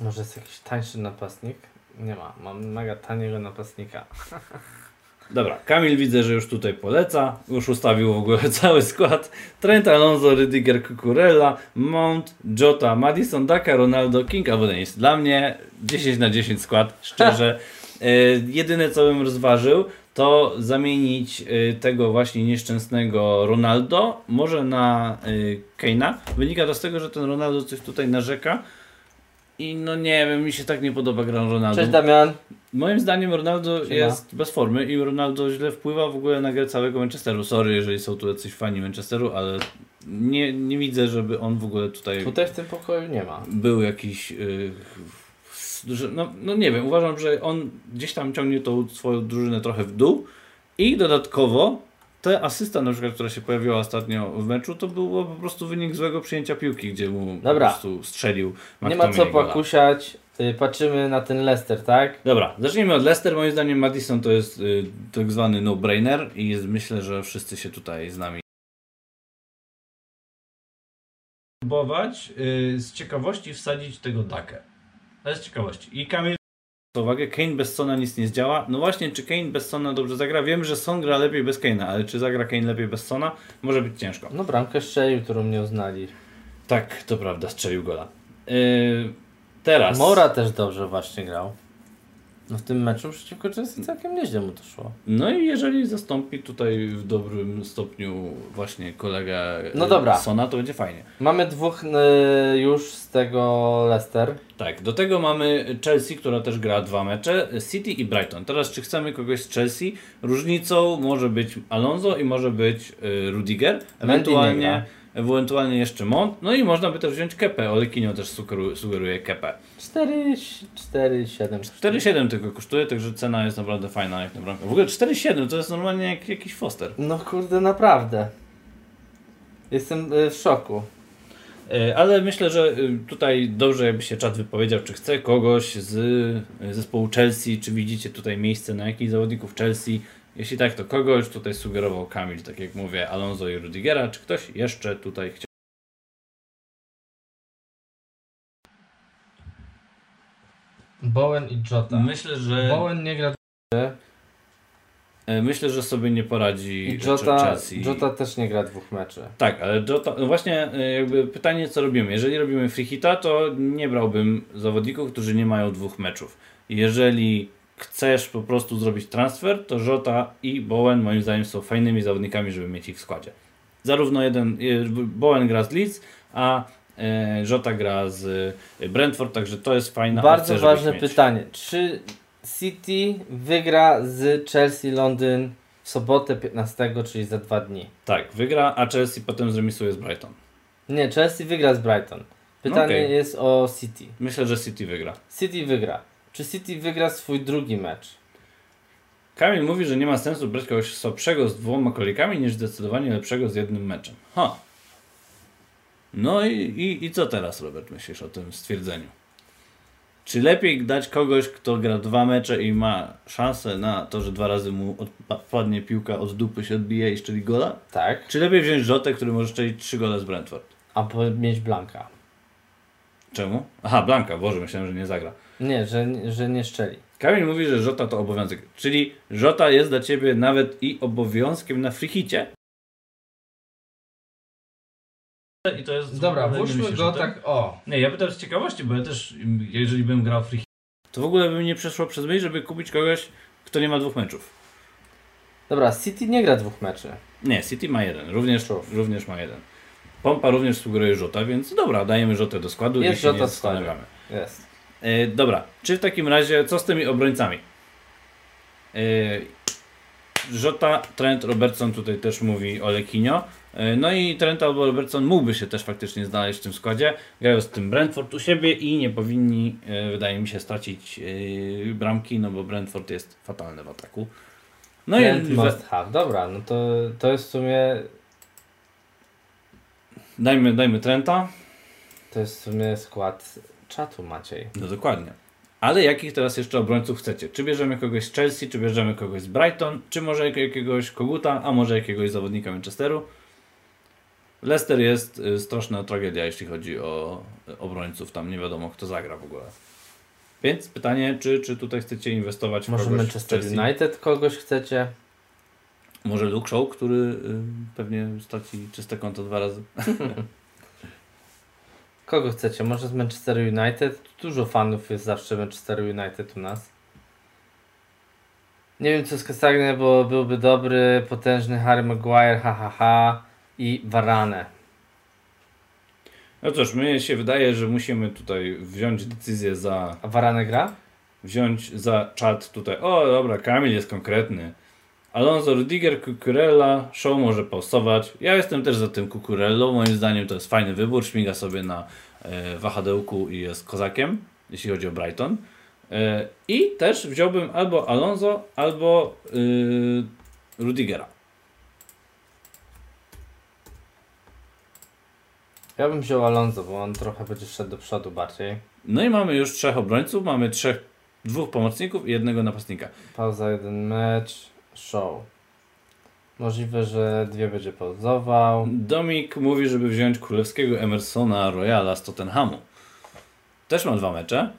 Może jest jakiś tańszy napastnik? Nie ma, mam mega taniego napastnika. [laughs] Dobra, Kamil widzę, że już tutaj poleca. Już ustawił w ogóle [laughs] cały skład. Trent Alonso, Rydiger, Cucurella, Mount, Jota, Madison, Daka, Ronaldo, King albo Dennis. Dla mnie 10 na 10 skład, szczerze. E, jedyne co bym rozważył, to zamienić e, tego właśnie nieszczęsnego Ronaldo może na e, Kane'a. Wynika to z tego, że ten Ronaldo coś tutaj narzeka. I no nie wiem, mi się tak nie podoba gra Ronaldo. Cześć Damian. Moim zdaniem Ronaldo Siema. jest bez formy i Ronaldo źle wpływa w ogóle na grę całego Manchesteru. Sorry, jeżeli są tu jacyś fani Manchesteru, ale nie, nie widzę, żeby on w ogóle tutaj Tutaj w tym pokoju nie ma. był jakiś. Yy, że, no, no nie wiem, uważam, że on gdzieś tam ciągnie tą swoją drużynę trochę w dół i dodatkowo ta asysta na przykład, która się pojawiła ostatnio w meczu, to było po prostu wynik złego przyjęcia piłki, gdzie mu Dobra. po prostu strzelił Nie ma co McTominay pokusiać. Y, Patrzymy na ten Leicester, tak? Dobra, zacznijmy od Leicester. Moim zdaniem Madison to jest y, tak zwany no-brainer i jest, myślę, że wszyscy się tutaj z nami próbować y, z ciekawości wsadzić tego Dakę. To jest ciekawości. I Kamil uwagę, Kane bez Sona nic nie zdziała. No właśnie, czy Kane bez Sona dobrze zagra? Wiem, że Son gra lepiej bez Kane'a, ale czy zagra Kane lepiej bez Sona? Może być ciężko. No bramkę strzelił, którą nie uznali. Tak, to prawda, strzelił gola. Yy, teraz. Mora też dobrze właśnie grał. No w tym meczu przeciwko Chelsea całkiem nieźle mu to szło. No i jeżeli zastąpi tutaj w dobrym stopniu właśnie kolegę No dobra. Sona, to będzie fajnie. Mamy dwóch y, już z tego Leicester. Tak, do tego mamy Chelsea, która też gra dwa mecze, City i Brighton. Teraz czy chcemy kogoś z Chelsea? Różnicą może być Alonso i może być y, Rudiger, ewentualnie, ewentualnie jeszcze Mont, no i można by też wziąć Kepę, Olekinio też sugeru, sugeruje Kepę. 4, 4, 7. 4,7 tylko kosztuje, także cena jest naprawdę fajna jak na bramkę. W ogóle 4,7 to jest normalnie jak jakiś Foster. No kurde, naprawdę. Jestem y, w szoku. E, Ale myślę, że y, tutaj dobrze jakby się czat wypowiedział, czy chce kogoś z y, zespołu Chelsea, czy widzicie tutaj miejsce na jakichś zawodników Chelsea. Jeśli tak, to kogoś tutaj sugerował Kamil, tak jak mówię, Alonso i Rudigera. Czy ktoś jeszcze tutaj chciał? Bowen i Jota. Myślę, że Bowen nie gra. e, myślę, że sobie nie poradzi I Jota, Chelsea. Jota też nie gra dwóch meczy. Tak, ale Jota, no właśnie e, jakby pytanie co robimy. Jeżeli robimy free hita, to nie brałbym zawodników, którzy nie mają dwóch meczów. Jeżeli chcesz po prostu zrobić transfer, to Jota i Bowen moim zdaniem są fajnymi zawodnikami, żeby mieć ich w składzie. Zarówno jeden, e, Bowen gra z Leeds, a e, Jota gra z e, Brentford, także to jest fajna Bardzo ważne pytanie. Czy City wygra z Chelsea Londyn w sobotę 15, czyli za dwa dni? Tak, wygra, a Chelsea potem zremisuje z Brighton. Nie, Chelsea wygra z Brighton. Pytanie Okej. jest o City. Myślę, że City wygra. City wygra. Czy City wygra swój drugi mecz? Kamil mówi, że nie ma sensu brać kogoś słabszego z dwoma kolikami niż zdecydowanie lepszego z jednym meczem. Ha. No i, i, i co teraz, Robert, myślisz o tym stwierdzeniu? Czy lepiej dać kogoś, kto gra dwa mecze i ma szansę na to, że dwa razy mu odpadnie piłka od dupy się odbije i szczeli gola? Tak. Czy lepiej wziąć Rzotę, który może szczelić trzy gole z Brentford? Albo mieć Blanka. Czemu? Aha, Blanka, Boże, myślałem, że nie zagra. Nie, że, że nie szczeli. Kamil mówi, że Żota to obowiązek. Czyli Żota jest dla Ciebie nawet i obowiązkiem na frichicie? I to jest... Dobra, włóżmy go tak, o. Nie, ja pytam z ciekawości, bo ja też, jeżeli bym grał free To w ogóle by mi nie przeszło przez myśl, żeby kupić kogoś, kto nie ma dwóch meczów. Dobra, City nie gra dwóch meczy. Nie, City ma jeden, również, również ma jeden. Pompa również sugeruje Żota, więc dobra, dajemy Żotę do składu Jest i się Żota nie w składzie. zastanawiamy. Jest. E, dobra, czy w takim razie, co z tymi obrońcami? E, Żota, Trent, Robertson tutaj też mówi o Lekinio. E, no i Trent albo Robertson mógłby się też faktycznie znaleźć w tym składzie. Grają z tym Brentford u siebie i nie powinni, e, wydaje mi się, stracić e, bramki, no bo Brentford jest fatalny w ataku. No Trent i must have. Dobra, no to, to jest w sumie dajmy, dajmy Trenta. to jest w sumie skład czatu Maciej. No dokładnie. Ale jakich teraz jeszcze obrońców chcecie? Czy bierzemy kogoś z Chelsea, czy bierzemy kogoś z Brighton, czy może jak- jakiegoś Koguta, a może jakiegoś zawodnika Manchesteru? Leicester jest y, straszna tragedia, jeśli chodzi o y, obrońców. Tam nie wiadomo, kto zagra w ogóle. Więc pytanie, czy, czy tutaj chcecie inwestować w Może kogoś Manchester? United kogoś chcecie? Może Luke Shaw, który y, pewnie straci czyste konto dwa razy. [laughs] Kogo chcecie? Może z Manchester United? Dużo fanów jest zawsze Manchester United u nas. Nie wiem co z Castagne, bo byłby dobry, potężny Harry Maguire, ha ha ha i Varane. No cóż, mnie się wydaje, że musimy tutaj wziąć decyzję za A Varane gra? wziąć za czat tutaj. O, dobra, Kamil jest konkretny. Alonso, Rudiger, Cucurella, Show może pausować. Ja jestem też za tym Cucurellą. Moim zdaniem to jest fajny wybór. Śmiga sobie na e, wahadełku i jest kozakiem, jeśli chodzi o Brighton. E, I też wziąłbym albo Alonso, albo y, Rudigera. Ja bym wziął Alonso, bo on trochę będzie szedł do przodu bardziej. No i mamy już trzech obrońców, mamy trzech, dwóch pomocników i jednego napastnika. Pauza, jeden mecz, show. Możliwe, że dwie będzie pauzował. Domik mówi, żeby wziąć królewskiego Emersona Royala z Tottenhamu. Też ma dwa mecze.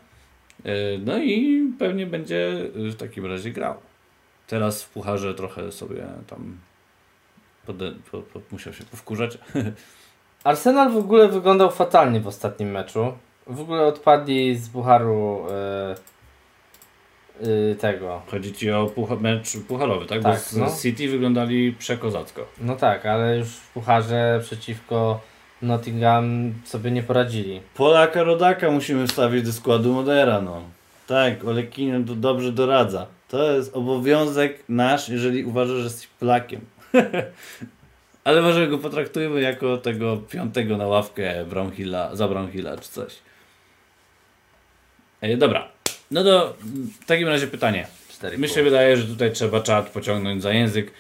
Yy, No i pewnie będzie w takim razie grał. Teraz w pucharze trochę sobie tam pode, po, po, musiał się powkurzać. [laughs] Arsenal w ogóle wyglądał fatalnie w ostatnim meczu. W ogóle odpadli z Bucharu yy, yy, tego. Chodzi ci o pucha, mecz pucharowy, tak? Tak, Bo z, no. City wyglądali przekozacko. No tak, ale już w Pucharze przeciwko Nottingham sobie nie poradzili. Polaka Rodaka musimy wstawić do składu Modera, no. Tak, Olekinian to dobrze doradza. To jest obowiązek nasz, jeżeli uważasz, że jesteś Polakiem. [laughs] Ale może go potraktujmy jako tego piątego na ławkę Brownhilla, za Brownhilla czy coś. E, dobra, no to w takim razie pytanie. Mi się wydaje, że tutaj trzeba czat pociągnąć za język.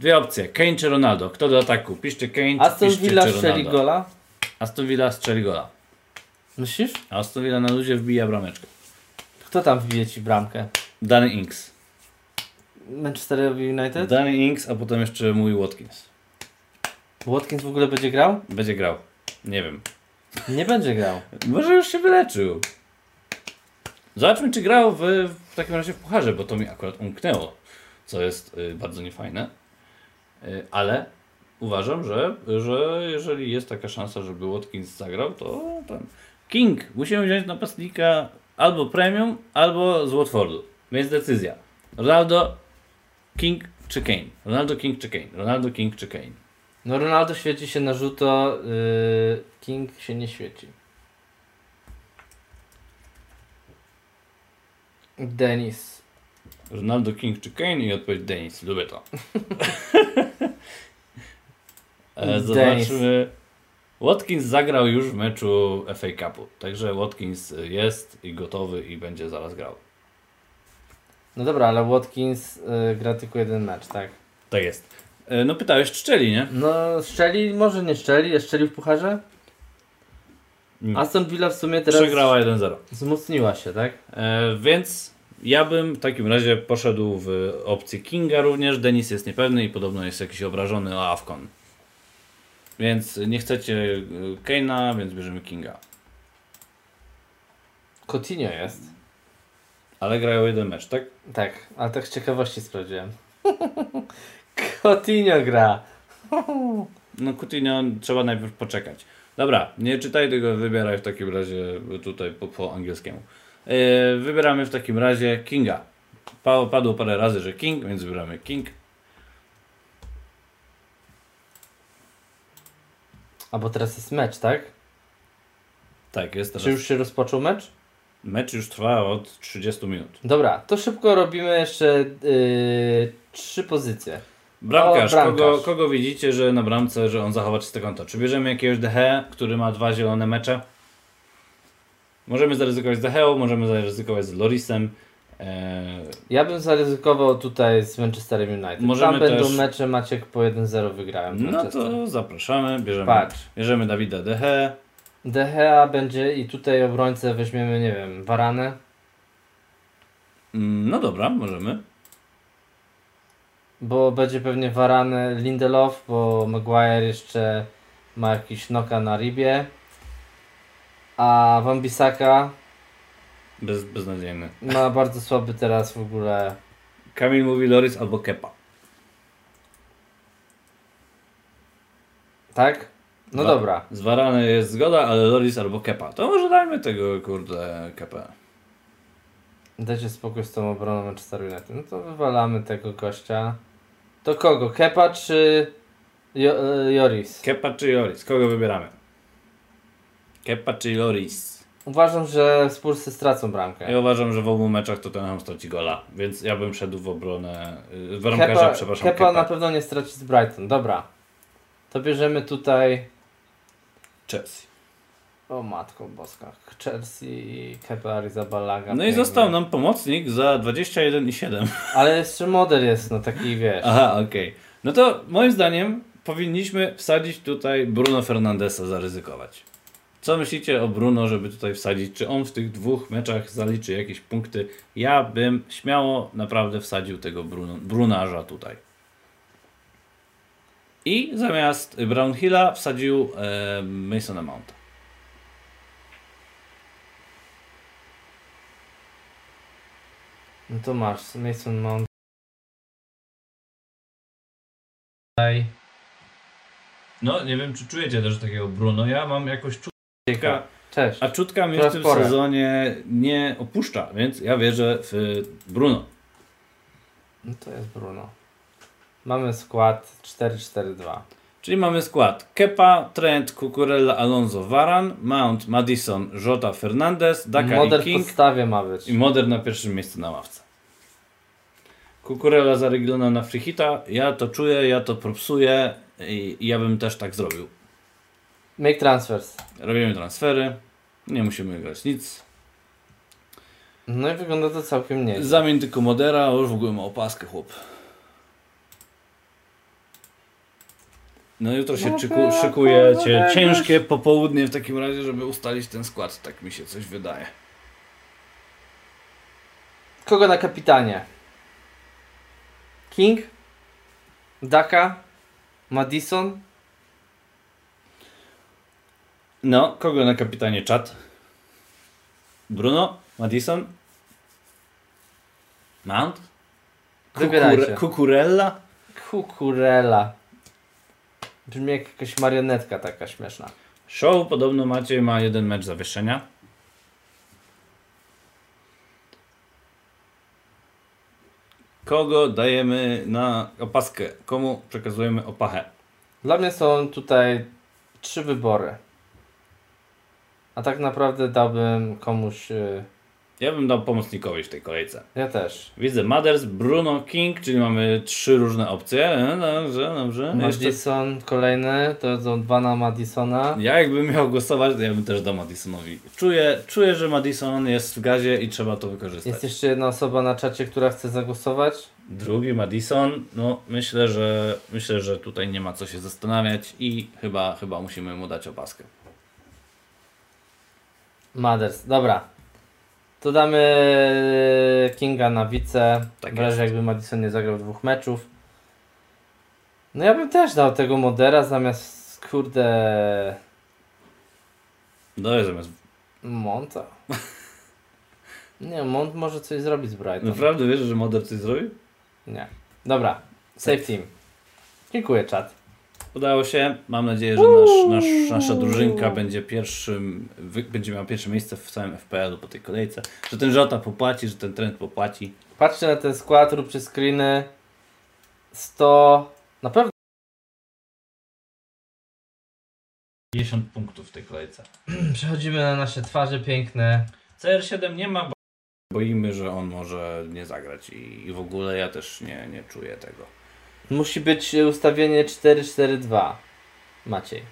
Dwie opcje, Kane czy Ronaldo? Kto do ataku? Piszcie Kane Aston piszcie, Villa czy strzeli gola? Aston Villa strzeli gola. Myślisz? A Aston Villa na luzie wbija brameczkę. Kto tam wbije ci bramkę? Danny Inks. Manchester United? Danny Inks, a potem jeszcze mój Watkins. Watkins w ogóle będzie grał? Będzie grał. Nie wiem. Nie będzie grał. Może już się wyleczył. Zobaczmy, czy grał w, w takim razie w pucharze, bo to mi akurat umknęło. Co jest y, bardzo niefajne. Y, ale uważam, że, że jeżeli jest taka szansa, żeby Watkins zagrał, to ten. King, musimy wziąć napastnika albo premium, albo z Watfordu. Więc decyzja. Ronaldo, King czy Kane? Ronaldo, King czy Kane? Ronaldo, King czy Kane? No Ronaldo świeci się na żółto, yy, King się nie świeci. Denis. Ronaldo, King czy Kane? I odpowiedź Denis. Lubię to. [laughs] E, Zobaczmy. Watkins zagrał już w meczu FA Cupu. Także Watkins jest i gotowy i będzie zaraz grał. No dobra, ale Watkins yy, gra tylko jeden mecz, tak? Tak jest. E, No pytałeś, czy szczeli, nie? No szczeli, może nie szczeli, jest szczeli w pucharze? Aston Villa w sumie teraz Przegrała 1-0. wzmocniła się, tak? E, więc ja bym w takim razie poszedł w opcję Kinga również. Denis jest niepewny i podobno jest jakiś obrażony o Afcon. Więc nie chcecie e, Kane'a, więc bierzemy Kinga. Coutinho jest. Ale grają jeden mecz, tak? Tak, ale tak z ciekawości sprawdziłem. [laughs] Coutinho gra. No Coutinho trzeba najpierw poczekać. Dobra, nie czytaj tego, wybieraj w takim razie tutaj po, po angielskiemu. Yy, wybieramy w takim razie Kinga. Pa, padło parę razy, że King, więc wybieramy King. A bo teraz jest mecz, tak? Tak, jest Czy teraz. już się rozpoczął mecz? Mecz już trwa od 30 minut. Dobra, to szybko robimy jeszcze yy, trzy pozycje. Bramkarz, O, bramkarz. Kogo, kogo widzicie, że na bramce, że on zachowa czyste konto? Czy bierzemy jakiegoś DH, który ma dwa zielone mecze? Możemy zaryzykować z Deheą, możemy zaryzykować z Lorisem. Eee, Ja bym zaryzykował tutaj z Manchesterem United. Możemy Tam będą też- mecze, Maciek po 1-0 wygrałem. no to zapraszamy, bierzemy, Patrz. bierzemy Dawida Dehe. De Gea będzie i tutaj obrońcę weźmiemy, nie wiem, Varanę. Mm, No dobra, możemy. Bo będzie pewnie Varane Lindelof, bo Maguire jeszcze ma jakiś noka na ribie. A Wambisaka Bez, beznadziejny. ma bardzo słaby teraz w ogóle. Kamil mówi Loris albo Kepa. Tak? No Wa- dobra. Z Varane jest zgoda, ale Loris albo Kepa. To może dajmy tego, kurde, Kepę. Dajcie spokój z tą obroną Manchester United. No to wywalamy tego gościa. To kogo? Kepa czy jo e, Joris? Kepa czy Loris? Kogo wybieramy? Kepa czy Loris? Uważam, że Spursy stracą bramkę. Ja uważam, że w obu meczach Tottenham straci gola, więc ja bym szedł w obronę, y, w bramkarza, Kepa, przepraszam, Kepa Kepa. na pewno nie straci z Brighton. Dobra. To bierzemy tutaj. Chelsea. O matko boska. Chelsea, Kepa Arrizabalaga. No i został nam pomocnik za 21,7. [laughs] Ale jeszcze model jest, no taki wiesz. Aha, okej. No to moim zdaniem powinniśmy wsadzić tutaj Bruno Fernandesa, zaryzykować. Co myślicie o Bruno, żeby tutaj wsadzić? Czy on w tych dwóch meczach zaliczy jakieś punkty? Ja bym śmiało naprawdę wsadził tego Bruno, Brunarza tutaj. I zamiast Brownhilla wsadził e, Masona Mounta. No to masz, Mason Mount. Tutaj. No, nie wiem, czy czujecie też takiego Bruno. Ja mam jakoś czuć. Cieka. Cześć. A czutka mnie w tym porę. sezonie nie opuszcza, więc ja wierzę w Bruno. No to jest Bruno. Mamy skład 4-4-2. Czyli mamy skład Kepa, Trent, Cucurella, Alonso, Varan, Mount, Madison, Jota, Fernandez, Daka Model i w King podstawie ma być. i Modern na pierwszym miejscu na ławce. Cucurella zareglona na freehita. Ja to czuję, ja to propsuję i, i ja bym też tak zrobił. Make transfers. Robimy transfery, nie musimy grać nic. No i wygląda to całkiem nieźle. Zamień tylko Modera, już w ogóle ma opaskę chłop. No jutro się czyku, szykuje cię ciężkie popołudnie w takim razie, żeby ustalić ten skład. Tak mi się coś wydaje. Kogo na kapitanie? King? Daka? Madison? No, kogo na kapitanie czat? Bruno? Madison? Mount? Wybierajcie. Cucurella? Kukurela. Brzmi jak jakaś marionetka taka śmieszna. Show podobno Maciej ma jeden mecz zawieszenia. Kogo dajemy na opaskę? Komu przekazujemy opachę? Dla mnie są tutaj trzy wybory. A tak naprawdę dałbym komuś. y, Ja bym dał pomocnikowi w tej kolejce. Ja też. Widzę Mothers, Bruno, King, czyli mamy trzy różne opcje. E, Dobrze, dobrze. Jeszcze... Madison kolejny, to są dwa na Madisona. Ja jakbym miał głosować, to ja bym też dał Madisonowi. Czuję, czuję, że Madison jest w gazie i trzeba to wykorzystać. Jest jeszcze jedna osoba na czacie, która chce zagłosować. Drugi Madison, no myślę, że myślę, że tutaj nie ma co się zastanawiać i chyba, chyba musimy mu dać opaskę. Mothers, dobra. To damy Kinga na wice. Tak w razie jakby Madison nie zagrał dwóch meczów. No ja bym też dał tego Modera zamiast kurde Daj zamiast. Monta. [laughs] Nie, Mont może coś zrobić z Brighton. Naprawdę wierzysz, że Moder coś zrobił? Nie. Dobra, save team. Dziękuję, czat. Udało się. Mam nadzieję, że nasz, nasz, nasza drużynka będzie pierwszym, będzie miała pierwsze miejsce w całym FPL-u po tej kolejce. Że ten Żota popłaci, że ten trend popłaci. Patrzcie na ten skład, róbcie screeny. 100. Na pewno 50 punktów w tej kolejce. [clears throat] przechodzimy na nasze twarze piękne. CR7 nie ma, bo boimy, że on może nie zagrać i, i w ogóle ja też nie, nie czuję tego. Musi być ustawienie 4-4-2. Maciej.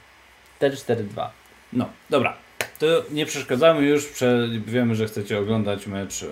4-4-2. No, dobra. To nie przeszkadzamy już. Prze... Wiemy, że chcecie oglądać mecz, e,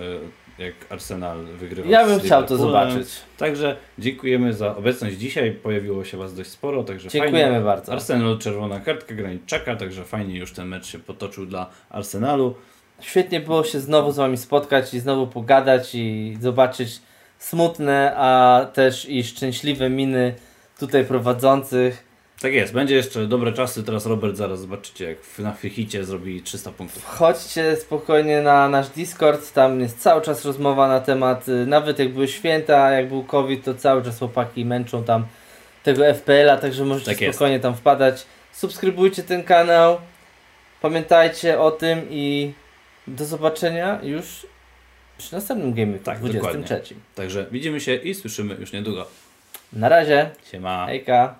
jak Arsenal wygrywa. Ja bym chciał to zobaczyć. Także dziękujemy za obecność dzisiaj. Pojawiło się Was dość sporo, także Dziękujemy fajnie. bardzo. Arsenal czerwona kartka, graniczaka, także fajnie już ten mecz się potoczył dla Arsenalu. Świetnie było się znowu z Wami spotkać i znowu pogadać i zobaczyć smutne, a też i szczęśliwe miny tutaj prowadzących. Tak jest, będzie jeszcze dobre czasy. Teraz Robert zaraz zobaczycie, jak na Fichicie zrobi 300 punktów. Chodźcie spokojnie na nasz Discord, tam jest cały czas rozmowa na temat, y, nawet jak były święta, jak był COVID, to cały czas chłopaki męczą tam tego FPL-a, także możecie Tak spokojnie tam wpadać. Subskrybujcie ten kanał, pamiętajcie o tym i do zobaczenia już przy następnym gamie Tak, 23. Także widzimy się i słyszymy już niedługo. Na razie, Siema. hejka.